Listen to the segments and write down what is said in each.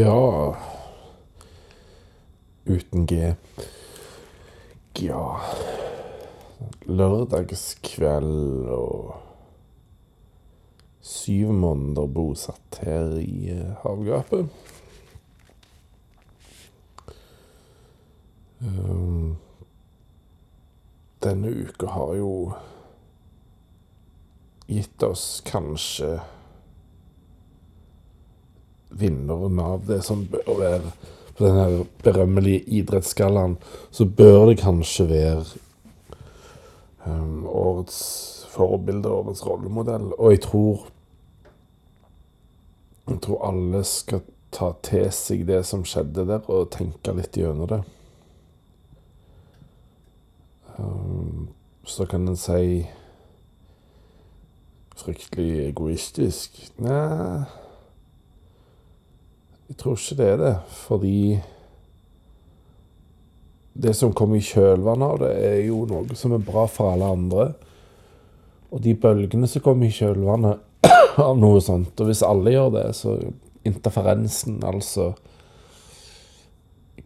Ja Uten G. Ja Lørdagskveld og syv måneder bosatt her i havgapet. Um, denne uka har jo gitt oss kanskje vinneren av det som bør være På den her berømmelige idrettsgallaen, så bør det kanskje være um, årets forbilde, årets rollemodell. Og jeg tror Jeg tror alle skal ta til seg det som skjedde der, og tenke litt gjennom det. Um, så kan en si fryktelig egoistisk. Nei jeg tror ikke det er det, fordi det som kommer i kjølvannet av det, er jo noe som er bra for alle andre. Og de bølgene som kommer i kjølvannet av noe sånt, og hvis alle gjør det, så interferensen, altså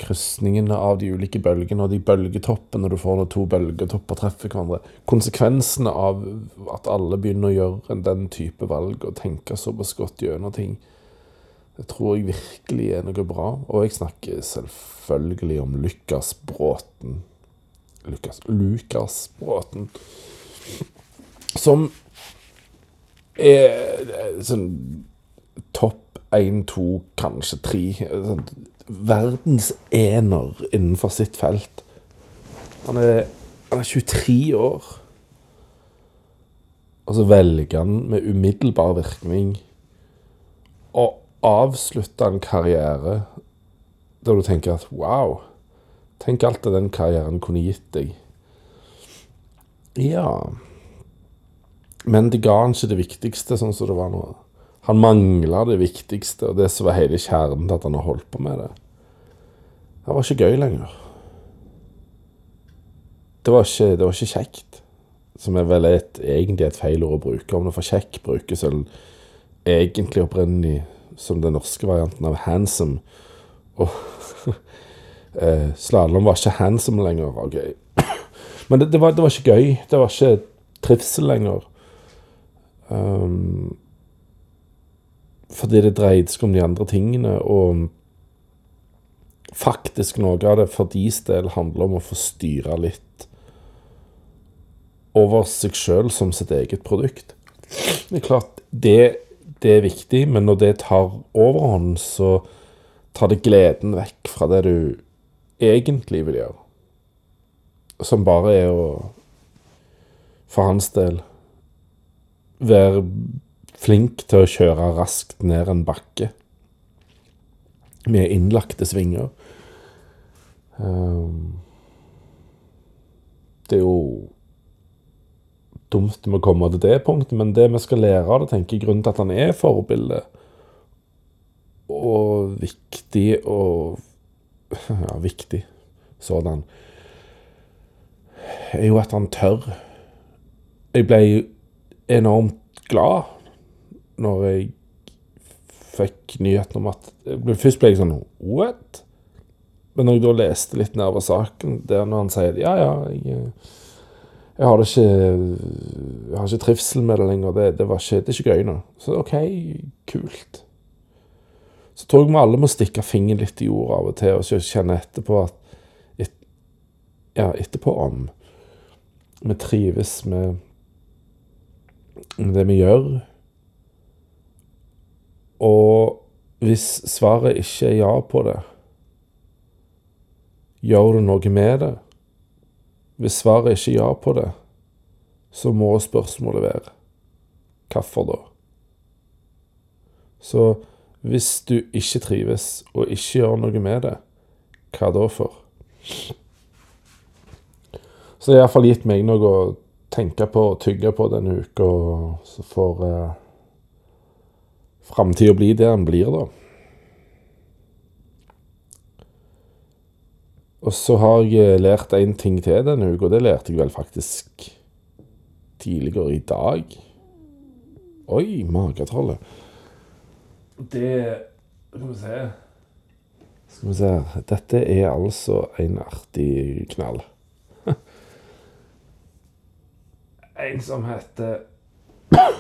krysningene av de ulike bølgene og de bølgetoppene du får når to bølgetopper treffer hverandre Konsekvensene av at alle begynner å gjøre den type valg og tenke såpass godt gjennom ting, det tror jeg virkelig er noe bra. Og jeg snakker selvfølgelig om Lukas Bråten. Lukas, Lukas Bråten. Som er sånn topp én, to, kanskje tre. Sånn, verdens ener innenfor sitt felt. Han er, han er 23 år. Og så velger han med umiddelbar virkning å avslutte en karriere der du tenker at wow, tenk alt det den karrieren kunne gitt deg. Ja Men det ga han ikke det viktigste, sånn som det var nå. Han mangla det viktigste, og det som var hele kjernen til at han har holdt på med det. Det var ikke gøy lenger. Det var ikke, det var ikke kjekt. Som er vel et, egentlig et feil ord å bruke. Om det for kjekk brukes eller egentlig opprinnelig som den norske varianten av handsome. Og eh, slalåm var ikke handsome lenger. ok. Men det, det, var, det, var, ikke gøy. Det var ikke trivsel lenger. Um, fordi det dreide seg om de andre tingene, og faktisk noe av det for deres del handler om å få styre litt over seg sjøl som sitt eget produkt. Det er klart, det det er viktig, men når det tar overhånd, så tar det gleden vekk fra det du egentlig vil gjøre. Som bare er å, for hans del, være flink til å kjøre raskt ned en bakke med innlagte svinger. Um, det er jo dumt med å komme til det punktet, men det vi skal lære av det, tenker jeg grunnen til at han er forbilde, og viktig og Ja, viktig sådan, er jo at han tør. Jeg ble enormt glad når jeg fikk nyheten om at Først ble jeg sånn What? Men når jeg da leste litt nærmere saken, der når han sier ja, ja, jeg jeg har, ikke, jeg har ikke trivsel med det lenger. Det, det, ikke, det, er ikke gøy nå. Så OK, kult. Så tror jeg vi alle må stikke fingeren litt i jorda av og til og kjenne etterpå at et, Ja, etterpå om vi trives med, med det vi gjør. Og hvis svaret ikke er ja på det, gjør du noe med det? Hvis svaret ikke er ja på det, så må spørsmålet være hvorfor da? Så hvis du ikke trives og ikke gjør noe med det, hva da for? Så det har iallfall gitt meg noe å tenke på og tygge på denne uka, så får eh, framtida bli det den blir, da. Og så har jeg lært én ting til denne uka, og det lærte jeg vel faktisk tidligere i dag. Oi, magetrollet. Det Skal vi se Skal vi se Dette er altså en artig knall. En som heter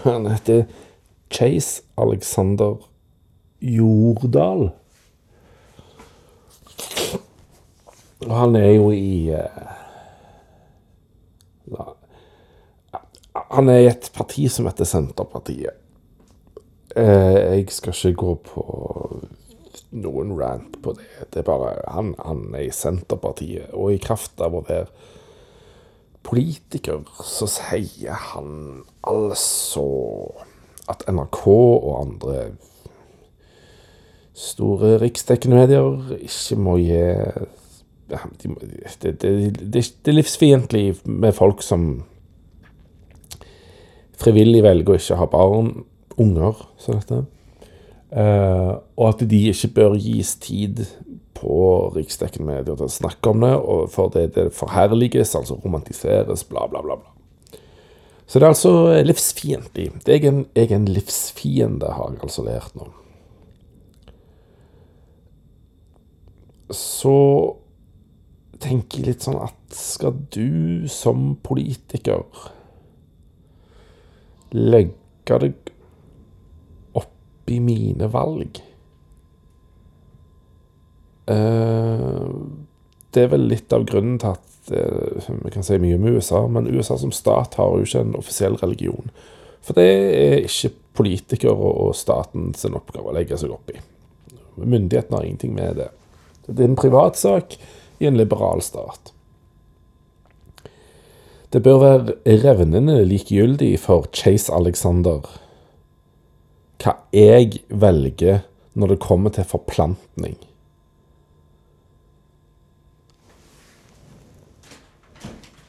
Han heter Chase Alexander Jordal. Og han er jo i uh, Han er i et parti som heter Senterpartiet. Uh, jeg skal ikke gå på noen rant på det. Det er bare Han, han er i Senterpartiet, og i kraft av å være politiker, så sier han altså at NRK og andre store riksdekkende medier ikke må gi det, det, det, det er livsfiendtlig med folk som frivillig velger å ikke ha barn, unger, som dette. Uh, og at de ikke bør gis tid på riksdekkende medier til å snakke om det, og for det, det forherliges, altså romantiseres, bla, bla, bla. Så det er altså livsfiendtlig. Jeg er en, jeg er en livsfiende, har jeg altså lært nå. Så tenker litt sånn at skal du som politiker legge deg opp i mine valg? Eh, det er vel litt av grunnen til at eh, vi kan si mye om USA, men USA som stat har jo ikke en offisiell religion. For det er ikke politikere og staten sin oppgave å legge seg opp i. Myndighetene har ingenting med det. Det er en privatsak i en liberal stat. Det bør være revnende likegyldig for Chase Alexander hva jeg velger når det kommer til forplantning.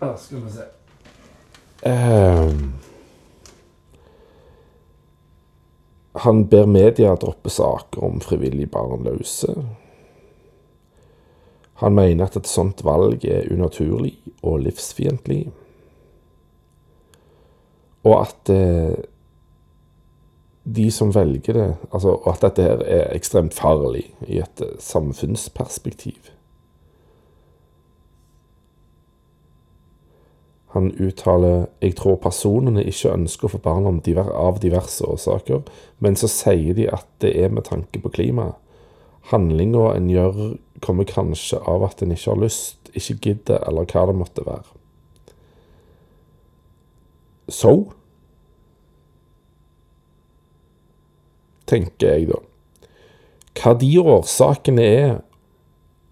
Ja, skal vi se. Um, han ber media droppe saker om frivillig barnløse. Han mener at et sånt valg er unaturlig og livsfiendtlig. Og at eh, de som velger det altså, Og at dette her er ekstremt farlig i et eh, samfunnsperspektiv. Han uttaler jeg tror personene ikke ønsker å få barn av diverse årsaker, men så sier de at det er med tanke på klimaet. Handlinga en gjør, kommer kanskje av at en ikke har lyst, ikke gidder, eller hva det måtte være. Så tenker jeg da. Hva de årsakene er,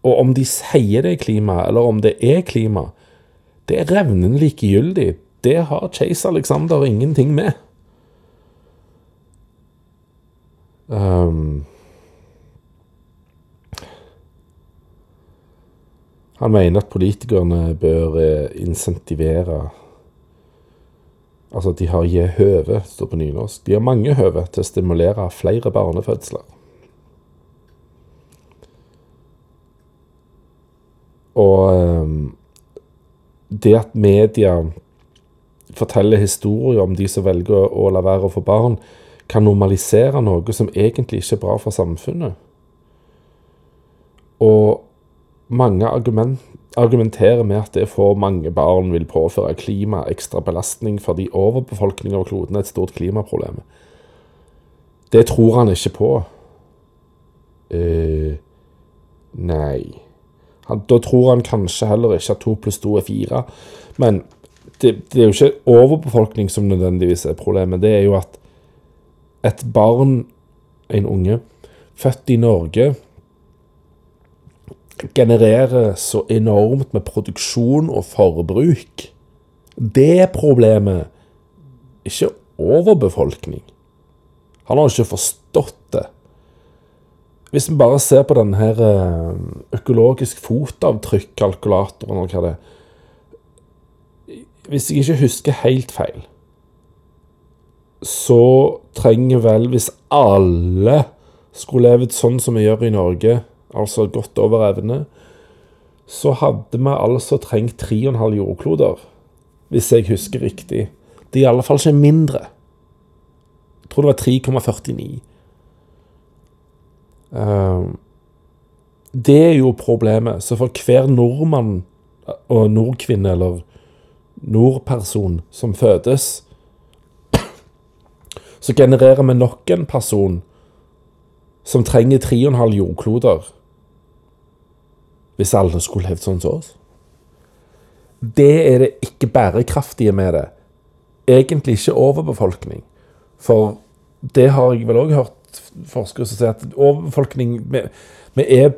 og om de sier det er klima, eller om det er klima, det er revnende likegyldig. Det har Chase Alexander ingenting med. Um, han mener at politikerne bør eh, insentivere Altså at de har gi høve, står på nynorsk. De har mange høve til å stimulere flere barnefødsler. Og um, det at media forteller historier om de som velger å la være å få barn, kan normalisere noe som egentlig ikke er bra for samfunnet. Og mange argument, argumenterer med at det for mange barn vil påføre klima ekstra belastning fordi overbefolkning av kloden er et stort klimaproblem. Det tror han ikke på. Eh, nei. Han, da tror han kanskje heller ikke at to pluss to er fire. Men det, det, er jo ikke overbefolkning som nødvendigvis er problemet. Det er jo at et barn, en unge, født i Norge genererer så enormt med produksjon og forbruk. Det er problemet, ikke overbefolkning. Han har ikke forstått det. Hvis vi bare ser på denne eh, økologisk fotavtrykk-kalkulatoren eller hva det er Hvis jeg ikke husker helt feil, så trenger vel, hvis alle skulle levd sånn som vi gjør i Norge, altså godt over evne, så hadde vi altså trengt 3,5 jordkloder, hvis jeg husker riktig. Det er i alle fall ikke mindre. Jeg tror det var 3,49. Uh, Det er jo problemet. Så for hver nordmann og nordkvinne eller nordperson som fødes, så genererer vi nok en person som trenger 3,5 jordkloder hvis alle skulle levd sånn som oss. Det er det ikke bærekraftige med det. Egentlig ikke overbefolkning. For det har jeg vel òg hørt forskere som sier at overbefolkning vi, er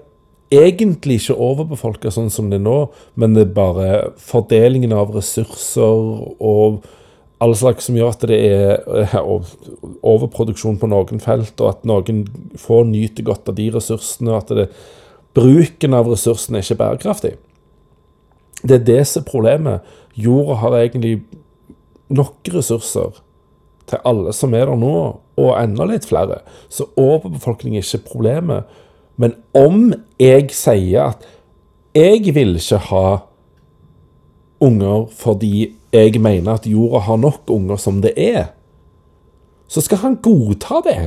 egentlig ikke overbefolka sånn som det er nå, men det er bare fordelingen av ressurser og all slags som gjør at det er overproduksjon på noen felt, og at noen får nyte godt av de ressursene, og at det, bruken av ressursene er ikke bærekraftig. Det er det som er problemet. Jorda har egentlig nok ressurser til alle som er der nå, og enda litt flere. Så overbefolkning er ikke problemet. Men om jeg sier at jeg vil ikke ha unger fordi jeg mener at jorda har nok unger som det er, så skal han godta det.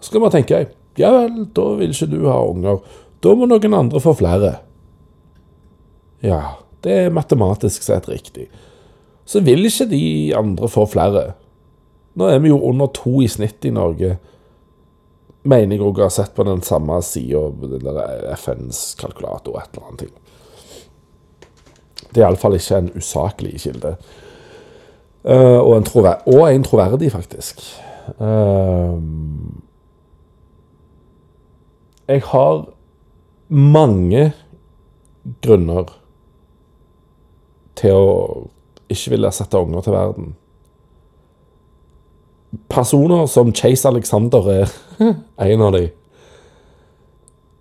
Så skal man tenke ja vel, da vil ikke du ha unger. Da må noen andre få flere. Ja, det er matematisk sett riktig. Så vil ikke de andre få flere. Nå er vi jo under to i snitt i Norge mener jeg òg har sett på den samme sida, FNs kalkulator, et eller annet. ting. Det er iallfall ikke en usaklig kilde. Uh, og, en og en troverdig, faktisk. Uh, jeg har mange grunner til å ikke ville sette unger til verden personer som Chase Alexander er en av de.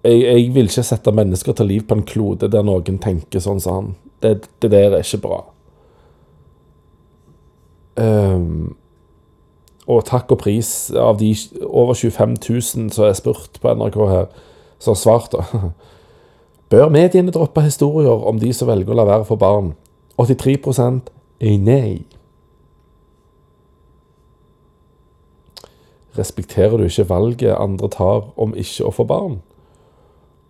Jeg, jeg, vil ikke sette mennesker til liv på en klode der noen tenker sånn som han. Det, det der er ikke bra. Um, og takk og pris av de over 25 000 som er spurt på NRK her, som har svart. Bør mediene droppe historier om de som velger å la være for barn? 83 er nei. respekterer du ikke valget andre tar om ikke å få barn.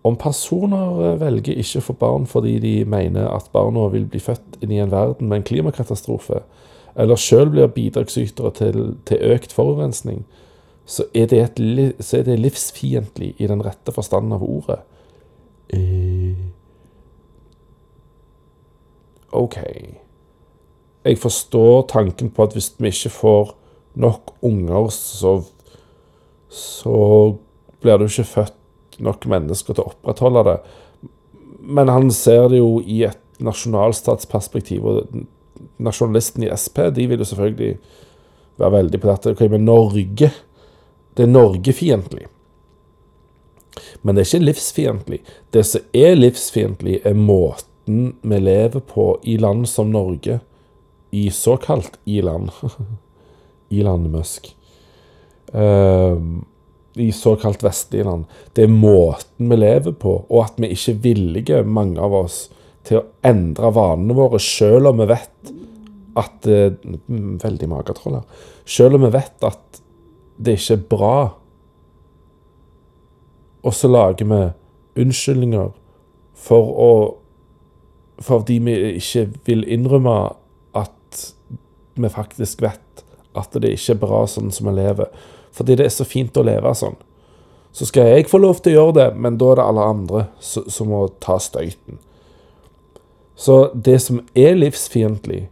Om personer eh, velger ikke å få barn fordi de mener at barna vil bli født inn i en verden med en klimakatastrofe, eller sjøl blir bidragsytere til, til, økt forurensning, så er, det et, så er det livsfiendtlig i den rette forstanden av ordet. Eh. OK. Jeg forstår tanken på at hvis vi ikke får nok unger, så, så blir det jo ikke født nok mennesker til å opprettholde det. Men han ser det jo i et nasjonalstatsperspektiv. Og nasjonalisten i Sp de vil jo selvfølgelig være veldig på dette. Okay, men Norge Det er Norgefiendtlig. Men det er ikke livsfiendtlig. Det som er livsfiendtlig, er måten vi lever på i land som Norge. I såkalt i-land. Elon Musk. Uh, I såkalt vestlige land. Det er måten vi lever på, og at vi ikke er villige, mange av oss, til å endre vanene våre, selv om vi vet at uh, Veldig magetroll her. Selv om vi vet at det ikke er bra. Og så lager vi unnskyldninger for å Fordi vi ikke vil innrømme at vi faktisk vet at det ikke er bra sånn som vi lever. Fordi det er så fint å leve sånn. Så skal jeg få lov til å gjøre det, men da er det alle andre som må ta støyten. Så det som er livsfiendtlig,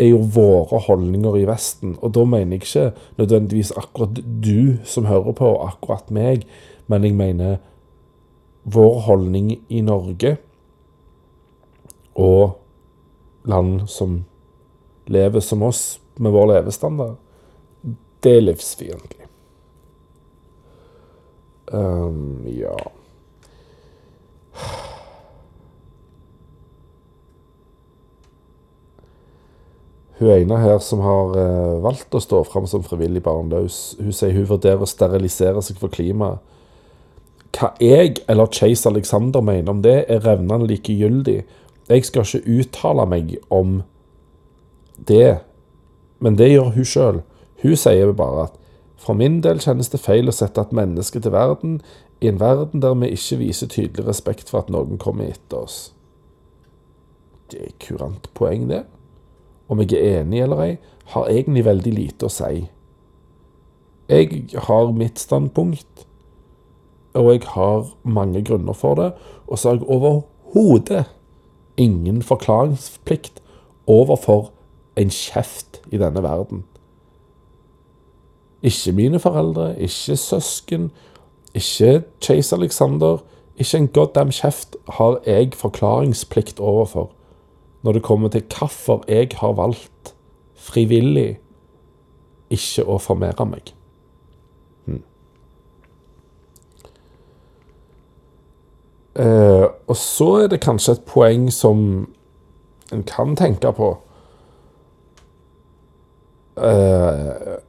er jo våre holdninger i Vesten. Og da mener jeg ikke nødvendigvis akkurat du som hører på, og akkurat meg, men jeg mener vår holdning i Norge og land som lever som oss, med vår levestandard, det er livsfiendtlig. Um, ja Hun ene her som har uh, valgt å stå fram som frivillig barnløs, hun sier hun vurderer å sterilisere seg for klimaet. Hva jeg eller Chase Alexander mener om det, er revnende likegyldig. Jeg skal ikke uttale meg om det men det gjør hun sjøl. Hun sier bare at For min del kjennes det feil å sette et menneske til verden i en verden der vi ikke viser tydelig respekt for at noen kommer etter oss. Det er kurant poeng, det. Om jeg er enig eller ei, har egentlig veldig lite å si. Jeg har mitt standpunkt, og jeg har mange grunner for det, og så har jeg overhodet ingen forklaringsplikt overfor en kjeft i denne verden. Ikke mine foreldre, ikke søsken, ikke Chase Alexander. Ikke en goddam kjeft har jeg forklaringsplikt overfor når det kommer til hvorfor jeg har valgt frivillig ikke å formere meg. Hmm. Eh, og så er det kanskje et poeng som en kan tenke på. Eh,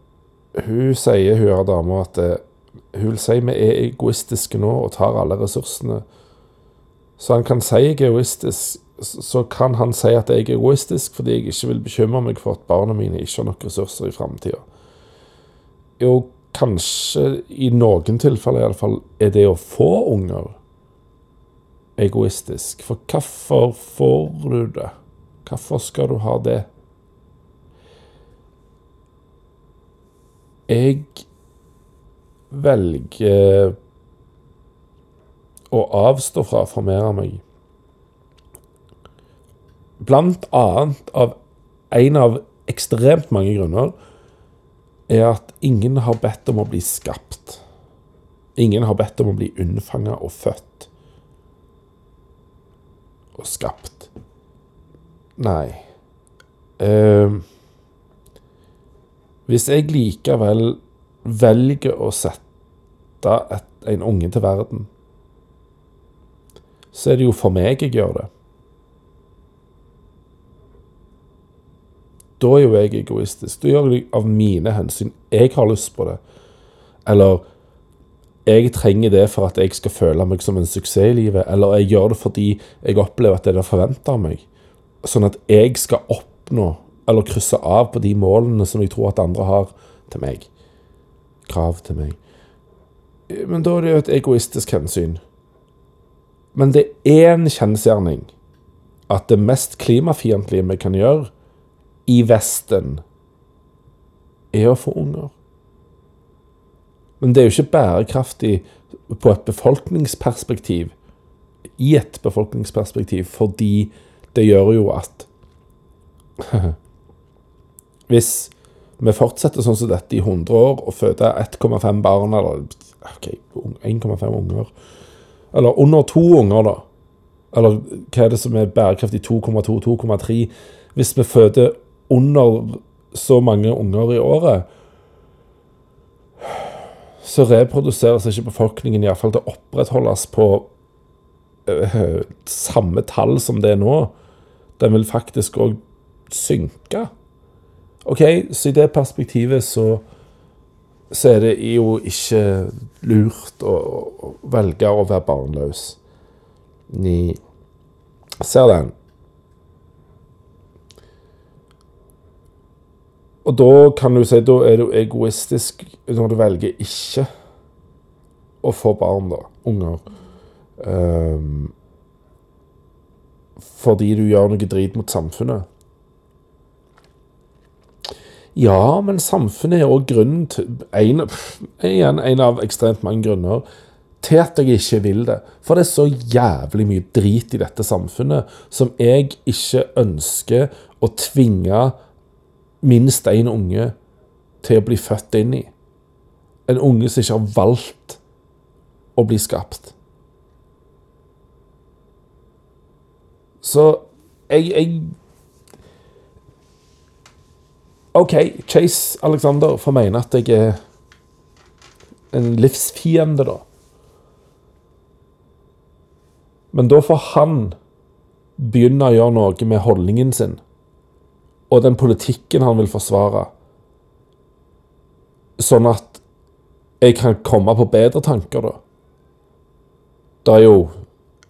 hun sier, hun her dama, at det, hun vil si vi er egoistiske nå og tar alle ressursene. Så han kan si egoistisk, så kan han si at jeg er egoistisk fordi jeg ikke vil bekymre meg for at barna mine ikke har nok ressurser i framtida. Jo, kanskje i noen tilfeller iallfall er det å få unger egoistisk. For hvorfor får du det? Hvorfor skal du ha det? Jeg velger å avstå fra å formere meg. Blant annet av en av ekstremt mange grunner er at ingen har bedt om å bli skapt. Ingen har bedt om å bli unnfanga og født. Og skapt. Nei. Uh, hvis jeg likevel velger å sette et, en unge til verden, så er det jo for meg jeg gjør det. Da er jo jeg egoistisk. Da gjør jeg det av mine hensyn. Jeg har lyst på det. Eller jeg trenger det for at jeg skal føle meg som en suksess i livet. Eller jeg gjør det fordi jeg opplever at det er forventa av meg. Sånn at jeg skal oppnå, eller krysse av på de målene som jeg tror at andre har til meg krav til meg. Men da er det jo et egoistisk hensyn. Men det er en kjensgjerning at det mest klimafiendtlige vi kan gjøre i Vesten, er å få unger. Men det er jo ikke bærekraftig på et befolkningsperspektiv, i et befolkningsperspektiv, fordi det gjør jo at Hvis vi fortsetter sånn som dette i 100 år og føder 1,5 barn, eller OK, 1,5 unger Eller under to unger, da. Eller hva er det som er bærekraftig 2,2, 2,3? Hvis vi føder under så mange unger i året, så reproduseres ikke befolkningen iallfall til å opprettholdes på øh, samme tall som det er nå. Den vil faktisk òg synke. OK, så i det perspektivet så, så er det jo ikke lurt å, å velge å være barnløs. Ni Ser den? Og da kan du si da er du egoistisk når du velger ikke å få barn, da. Unger. Um, fordi du gjør noe drit mot samfunnet. Ja, men samfunnet er òg grunnen til en, igjen, en av ekstremt mange grunner til at jeg ikke vil det. For det er så jævlig mye drit i dette samfunnet som jeg ikke ønsker å tvinge minst én unge til å bli født inn i. En unge som ikke har valgt å bli skapt. Så jeg, jeg OK, Chase Alexander får mene at jeg er en livsfiende, da. Men da får han begynne å gjøre noe med holdningen sin og den politikken han vil forsvare, sånn at jeg kan komme på bedre tanker, da. Det er jo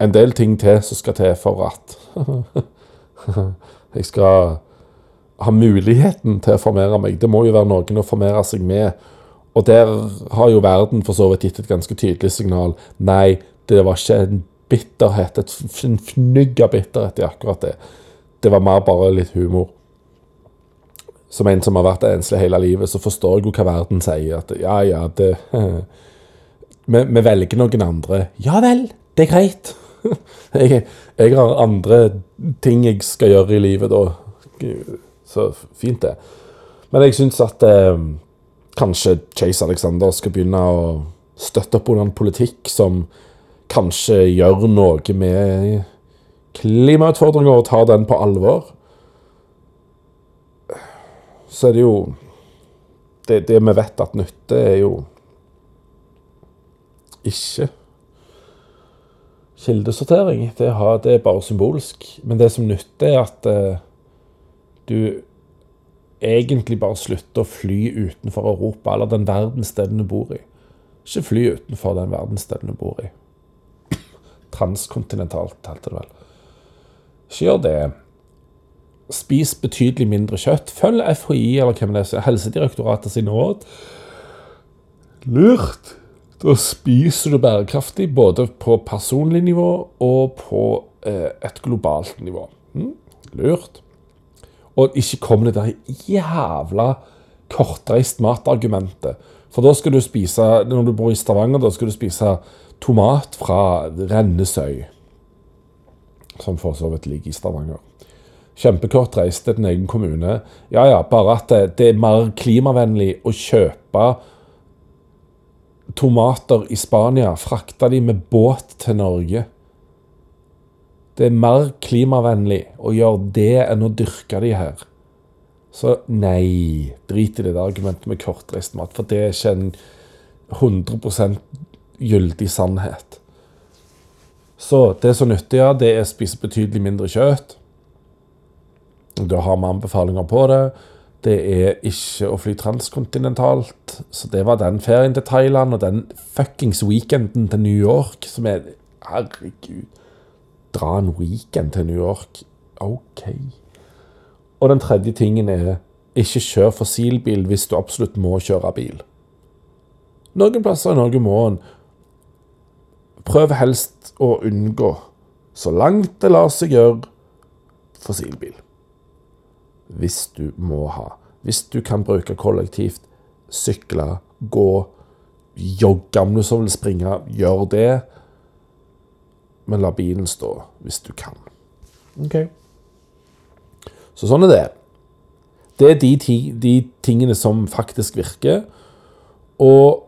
en del ting til som skal til for at jeg skal ha muligheten til å formere meg. Det må jo være noen å formere seg med. Og der har jo verden for så vidt gitt et ganske tydelig signal. Nei, det var ikke en bitterhet, et en fnugg av bitterhet i akkurat det. Det var mer bare litt humor. Som en som har vært enslig hele livet, så forstår jeg jo hva verden sier. At ja, ja, det vi, vi velger noen andre. Ja vel, det er greit. Jeg, jeg har andre ting jeg skal gjøre i livet da. Så fint, det. Men jeg syns at eh, kanskje Chase Alexander skal begynne å støtte opp under en politikk som kanskje gjør noe med klimautfordringer og tar den på alvor. Så er det jo Det, det vi vet at nytte, er jo ikke kildesortering. Det, har, det er bare symbolsk. Men det som nytter, er at eh, du egentlig bare slutter å fly utenfor Europa, eller den verdensdelen du bor i. Ikke fly utenfor den verdensdelen du bor i. Transkontinentalt, heter det vel. Ikke gjør det. Spis betydelig mindre kjøtt. Følg FHI, eller hvem det er, Helsedirektoratet sine råd. Lurt. Da spiser du bærekraftig både på personlig nivå og på eh, et globalt nivå. Mm, lurt. Og ikke kom det der jævla kortreist matargumentet. For da skal du spise, når du bor i Stavanger, da skal du spise tomat fra Rennesøy. Som for så vidt ligger i Stavanger. Kjempekort reist til din egen kommune. Ja ja, bare at det, det er mer klimavennlig å kjøpe tomater i Spania, frakte de med båt til Norge. Det er mer klimavennlig å gjøre det enn å dyrke de her. Så nei, drit i det der argumentet med kortreist mat, for det er ikke en 100 gyldig sannhet. Så det som nytter, ja, det er å spise betydelig mindre kjøtt. Da har vi anbefalinger på det. Det er ikke å fly transkontinentalt. Så det var den ferien til Thailand, og den fuckings weekenden til New York, som er Herregud. Dra en weekend til New York. OK. Og den tredje tingen er ikke kjør fossilbil hvis du absolutt må kjøre bil. Noen plasser i Norge må en prøve helst å unngå, så langt det lar seg gjøre, fossilbil. Hvis du må ha. Hvis du kan bruke kollektivt, sykle, gå, jogge om du så vil springe, gjør det. Men la bilen stå hvis du kan. Ok. Så sånn er det. Det er de, ti, de tingene som faktisk virker. Og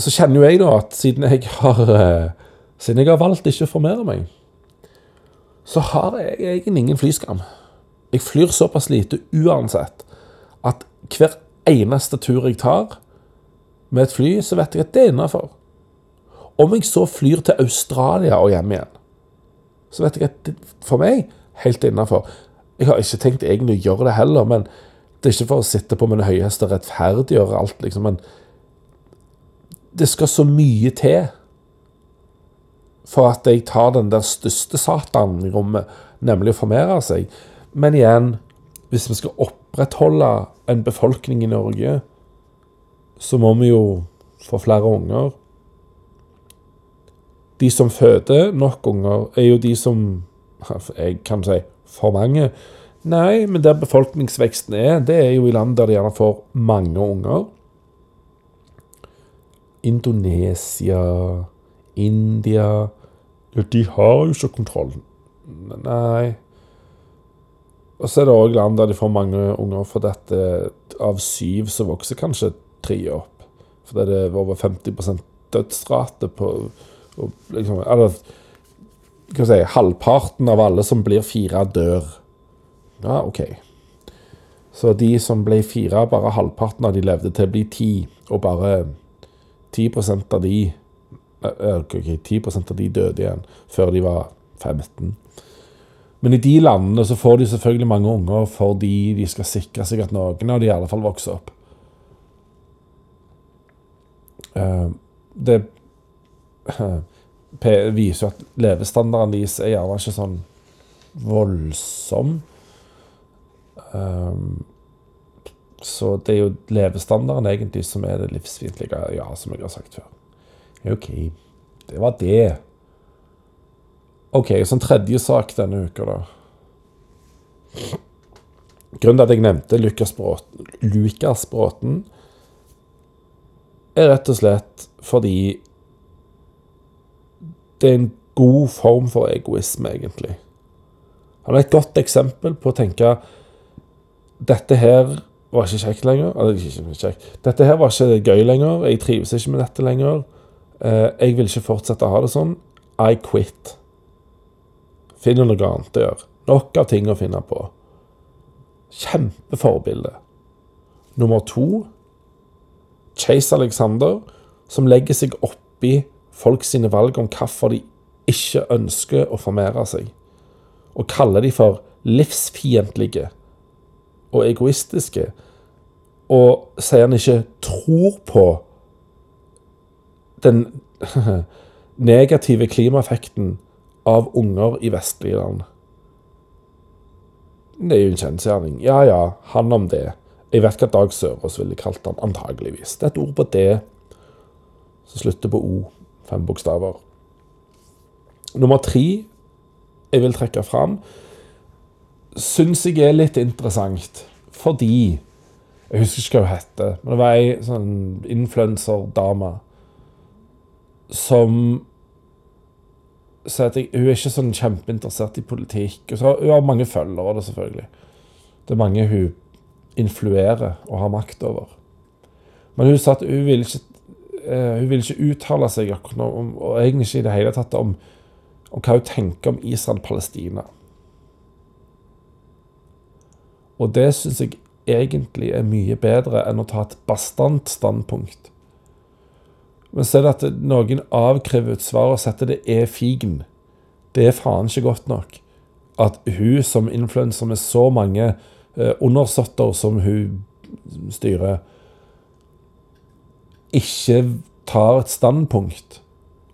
så kjenner jo jeg da at siden jeg har, eh, siden jeg har valgt ikke å formere meg, så har jeg egentlig ingen flyskam. Jeg flyr såpass lite uansett at hver eneste tur jeg tar med et fly, så vet jeg at det er innafor. Om jeg så flyr til Australia og hjem igjen, så vet jeg at det, for meg helt innafor. Jeg har ikke tenkt egentlig å gjøre det heller, men det er ikke for å sitte på min høyeste og rettferdiggjøre alt, liksom. Men det skal så mye til for at jeg tar den der største satanen i rommet, nemlig å formere seg. Men igjen, hvis vi skal opprettholde en befolkning i Norge, så må vi jo få flere unger. De som føder nok unger, er jo de som Jeg kan si for mange. Nei, men der befolkningsveksten er, det er jo i land der de gjerne får mange unger. Indonesia, India de har jo ikke kontroll. Nei. Og så er det òg land der de får mange unger, for dette av syv så vokser kanskje tre opp. For det er over 50% dødsrate på og liksom, Eller hva skal jeg si, halvparten av alle som blir fire, dør. Ja, OK. Så de som ble fire, bare halvparten av de levde til å bli ti, og bare 10% av de okay, 10% av de døde igjen før de var 15. Men i de landene så får de selvfølgelig mange unger fordi de skal sikre seg at noen av de i alle fall vokser opp. Eh, Det viser jo at levestandarden deres er gjerne ikke sånn voldsom. Um, Så det er jo levestandarden egentlig som er det livsfiendtlige, ja, som jeg har sagt før. OK, det var det. OK, så en tredje sak denne uka, da. Grunnen til at jeg nevnte Lukas Bråten, Lukas Bråten er rett og slett fordi det er en god form for egoisme, egentlig. Han er et godt eksempel på å tenke dette her var ikke kjekt lenger. Dette her var ikke gøy lenger. Jeg trives ikke med dette lenger. Eh, jeg vil ikke fortsette å ha det sånn. I quit. Finner noe annet å gjøre. Nok av ting å finne på. Kjempeforbilde. Nummer to Chase Alexander, som legger seg oppi folk sine valg om hvorfor de ikke ønsker å formere seg, og kaller de for livsfiendtlige og egoistiske, og sier han ikke tror på den negative klimaeffekten av unger i vestlige land. Det er jo en kjensgjerning. Ja ja, han om det. Jeg vet hva Dag Sørås ville kalt han, antageligvis. Det er et ord på D som slutter på O. Fem bokstaver. Nummer tre jeg vil trekke fram, syns jeg er litt interessant. Fordi Jeg husker ikke hva hun heter, men det var ei sånn influenserdame som at jeg, hun er ikke sånn kjempeinteressert i politikk. Så, hun har mange følgere, det selvfølgelig. Det er mange hun influerer og har makt over. Men hun sa at hun vil ikke, uh, hun vil ikke uttale seg om, og egentlig ikke i det hele tatt om, om hva hun tenker om Israel-Palestina. Og det syns jeg egentlig er mye bedre enn å ta et bastant standpunkt. Men så er det at noen avkrever et svar og setter det er figen. Det er faen ikke godt nok. At hun som influenser med så mange eh, undersåtter som hun styrer, ikke tar et standpunkt,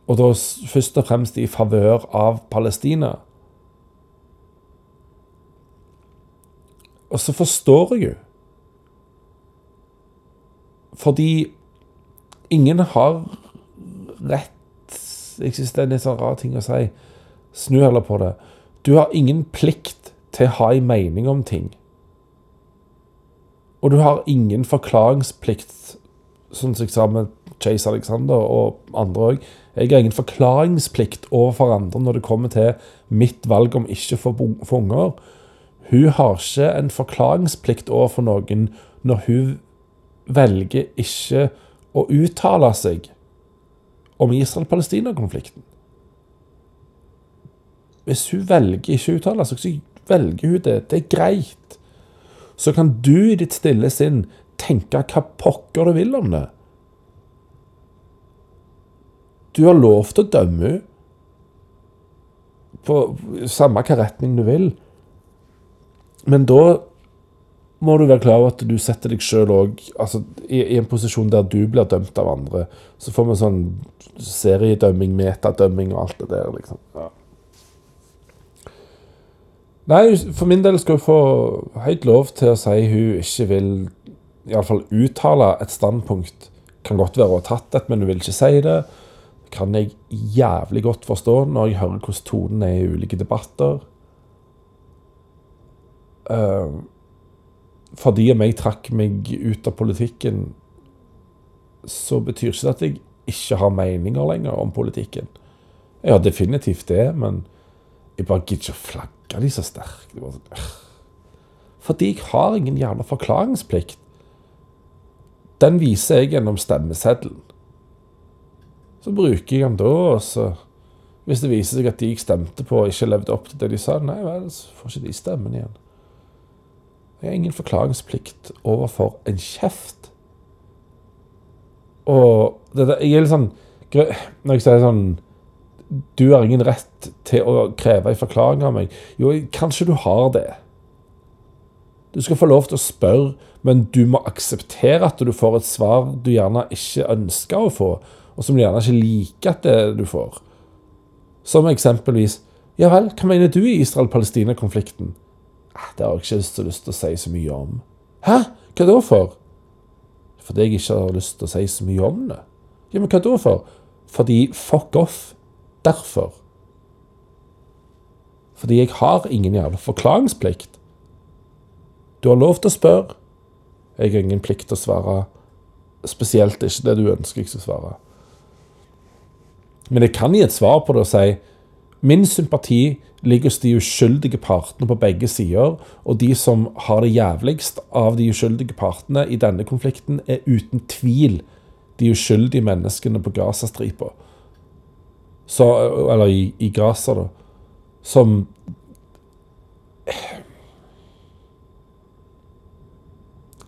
og da først og fremst i favør av Palestina. Og så forstår jeg jo. Fordi ingen har rett Jeg synes det er en litt sånn rar ting å si. Snu heller på det. Du har ingen plikt til å ha en mening om ting. Og du har ingen forklaringsplikt, sånn som jeg sa med Chase Alexander og andre òg. Jeg har ingen forklaringsplikt overfor andre når det kommer til mitt valg om ikke å få unger. Hun har ikke en forklaringsplikt overfor noen når hun velger ikke å uttale seg om Israel-Palestina-konflikten. Hvis hun velger ikke å uttale seg, så velger hun det. Det er greit. Så kan du i ditt stille sinn tenke hva pokker du vil om det. Du har lov til å dømme henne på samme hva retning du vil. Men da må du være klar over at du setter deg sjøl òg altså, i, i, en posisjon der du blir dømt av andre. Så får vi sånn seriedømming, metadømming og alt det der, liksom. Ja. Nei, for min del skal hun få helt lov til å si hun ikke vil iallfall uttale et standpunkt. Kan godt være hun har tatt et, men hun vil ikke si det. Kan jeg jævlig godt forstå når jeg hører hvordan tonen er i ulike debatter. Uh, fordi om jeg trakk meg ut av politikken, så betyr ikke det at jeg ikke har meninger lenger om politikken. Jeg har definitivt det, men jeg bare gidder ikke å flagge de så sterkt. Sånn, fordi jeg har ingen jævla forklaringsplikt. Den viser jeg gjennom stemmeseddelen. Så bruker jeg den da, og så Hvis det viser seg at de jeg stemte på, ikke levde opp til det de sa, nei vel, så får ikke de stemmen igjen. Jeg har ingen forklaringsplikt overfor en kjeft. Og det, jeg er litt sånn Når jeg sier sånn Du har ingen rett til å kreve en forklaring av meg. Jo, kanskje du har det. Du skal få lov til å spørre, men du må akseptere at du får et svar du gjerne ikke ønsker å få, og som du gjerne ikke liker at det du får. Som eksempelvis Ja vel, hva mener du i Israel-Palestina-konflikten? Det har jeg ikke så lyst til å si så mye om. Hæ? Hva da for? Fordi jeg ikke har lyst til å si så mye om det. Ja, men hva da for? Fordi fuck off. Derfor. Fordi jeg har ingen jævla forklaringsplikt. Du har lov til å spørre. Jeg har ingen plikt til å svare. Spesielt ikke det du ønsker jeg skal svare. Men jeg kan gi et svar på det og si min sympati ligger hos de uskyldige partene på begge sider, og de som har det jævligst av de uskyldige partene i denne konflikten, er uten tvil de uskyldige menneskene på Gazastripa. Eller i, i Gaza, da. Som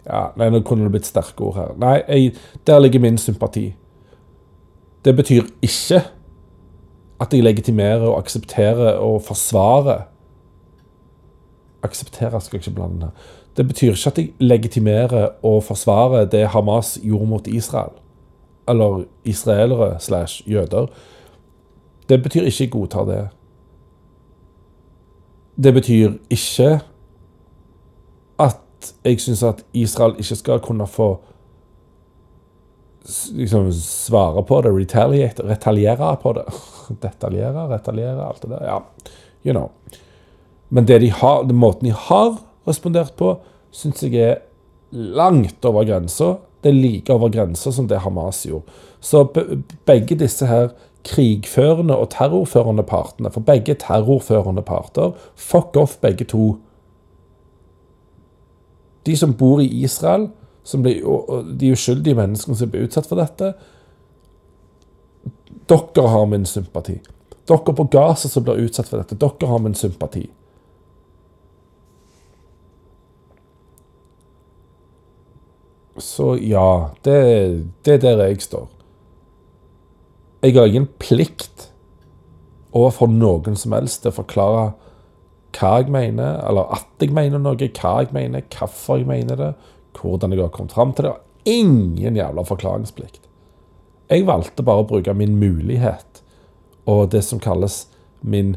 Ja, nei, nå kunne det blitt sterke ord her. Nei, jeg, der ligger min sympati. Det betyr ikke at jeg legitimerer og aksepterer og forsvarer Aksepterer skal jeg ikke blande her. Det betyr ikke at jeg legitimerer og forsvarer det Hamas gjorde mot Israel. Eller israelere slash jøder. Det betyr ikke jeg godtar det. Det betyr ikke at jeg syns at Israel ikke skal kunne få liksom svare på det, retaliere på det. Detaljere, retaljere, alt det der. Ja, you know. Men de har, den måten de har respondert på, syns jeg er langt over grensa. Det er like over grensa som det Hamas gjorde. Så begge disse her krigførende og terrorførende partene, for begge terrorførende parter, fuck off begge to. De som bor i Israel, som blir, de uskyldige menneskene som blir utsatt for dette Dere har min sympati. Dere på Gaza som blir utsatt for dette, dere har min sympati. Så ja, det, det er der jeg står. Jeg har ingen plikt overfor noen som helst til å forklare hva jeg mener, eller at jeg mener noe, hva jeg mener, hvorfor jeg mener det, hvordan jeg har kommet fram til det. Ingen jævla forklaringsplikt. Jeg valgte bare å bruke min mulighet og det som kalles min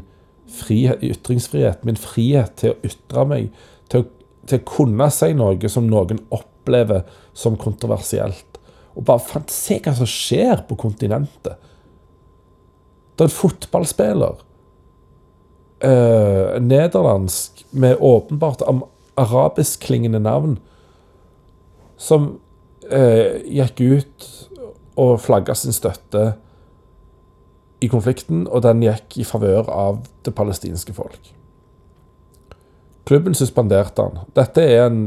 frihet, ytringsfrihet, min frihet til å ytre meg, til å, til å kunne si noe som noen opplever som kontroversielt. Og bare fant, se hva som skjer på kontinentet. Det er en fotballspiller, øh, nederlandsk, med åpenbart arabiskklingende navn, som øh, gikk ut og flagga sin støtte i konflikten, og den gikk i favør av det palestinske folk. Klubben suspenderte han. Dette er en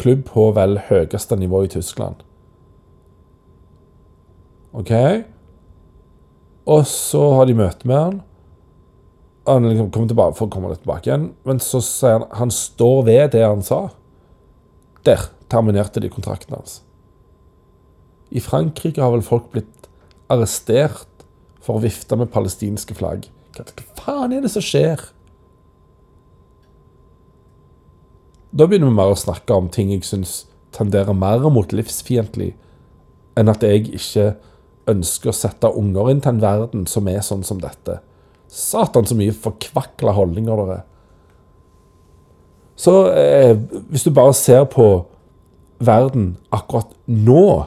klubb på vel høyeste nivå i Tyskland. OK? Og så har de møte med han. Han liksom kommer tilbake for komme litt tilbake igjen. Men så sier han han står ved det han sa. Der terminerte de kontrakten hans. I Frankrike har vel folk blitt arrestert for å vifte med palestinske flagg. Hva faen er det som skjer? Da begynner vi mer å snakke om ting jeg syns tenderer mer mot livsfiendtlig, enn at jeg ikke ønsker å sette unger inn til en verden som er sånn som dette. Satan, så mye forkvakla holdninger dere er. Så eh, hvis du bare ser på verden akkurat nå,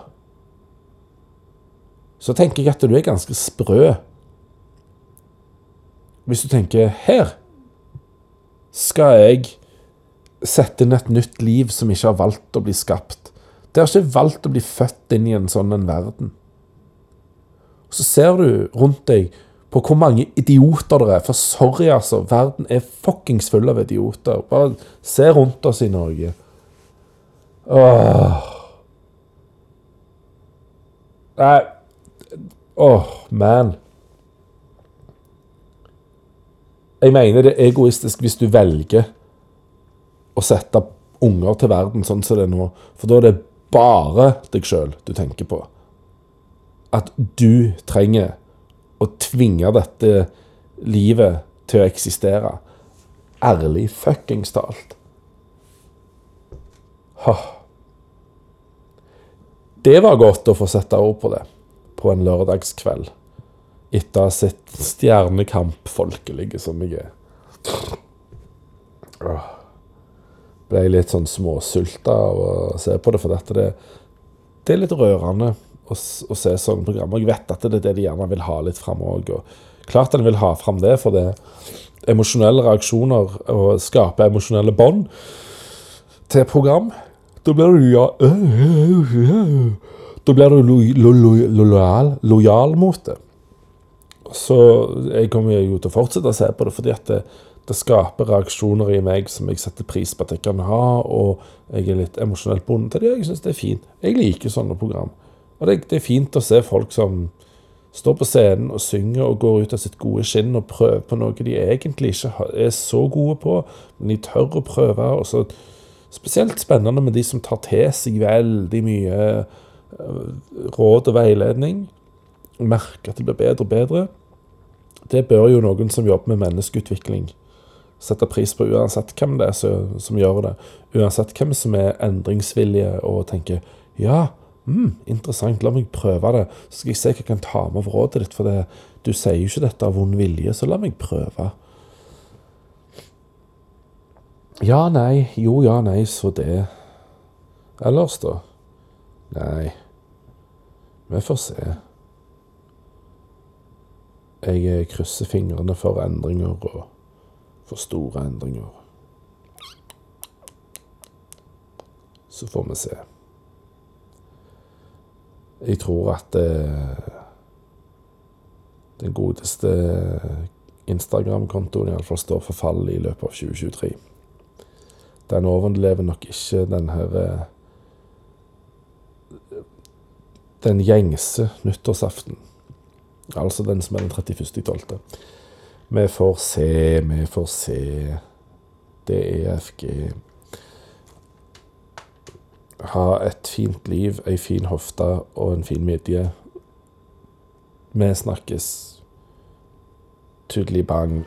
så tenker jeg at du er ganske sprø. Hvis du tenker her skal jeg sette inn et nytt liv som ikke har valgt å bli skapt. Det har ikke valgt å bli født inn i en sånn en verden. Så ser du rundt deg på hvor mange idioter det er. For sorry, altså. Verden er fuckings full av idioter. Bare se rundt oss i Norge. Åh. Nei Åh, man. Jeg mener det er egoistisk hvis du velger å sette unger til verden sånn som det er nå. For da er det bare deg sjøl du tenker på. At du trenger å tvinge dette livet til å eksistere. Ærlig fuckings talt. Det var godt å få sette ord på det på en lørdagskveld. Etter å ha sett Stjernekamp folkelige som jeg er. ble litt sånn småsulta av å se på det, for dette det, det er litt rørende å, å se sånne programmer. Jeg vet at det er det de gjerne vil ha litt fram òg. Klart en vil ha fram det, for det er emosjonelle reaksjoner og skape emosjonelle bånd til program. Da blir du ja Da blir du lojal, lojal mot det. Så jeg kommer jo til å fortsette å se på det, fordi at det, det skaper reaksjoner i meg som jeg setter pris på at jeg kan ha, og jeg er litt emosjonelt bundet til det. Jeg syns det er fint. Jeg liker sånne program. Og det, det, er fint å se folk som står på scenen og synger og går ut av sitt gode skinn og prøver på noe de egentlig ikke er så gode på, men de tør å prøve. og så Spesielt spennende med de som tar til seg veldig mye råd og veiledning. Merke at det blir bedre og bedre. Det bør jo noen som jobber med menneskeutvikling sette pris på, uansett hvem det er som, som gjør det. Uansett hvem som er endringsvillige og tenker ja, mm, interessant, la meg prøve det. Så skal jeg se hva jeg kan ta med av rådet ditt, for det, du sier jo ikke dette av vond vilje, så la meg prøve. Ja, nei, jo, ja, nei, så det. Ellers, da? Nei, vi får se. Jeg krysser fingrene for endringer og for store endringer. Så får vi se. Jeg tror at eh, den godeste Instagram-kontoen iallfall står for fall i løpet av 2023. Den overlever nok ikke den her eh, Den gjengse nyttårsaften. Altså den som er den 31.12. Vi får se, vi får se. DEFG. Ha et fint liv, ei fin hofte og en fin midje. Vi snakkes. Tudeli bang.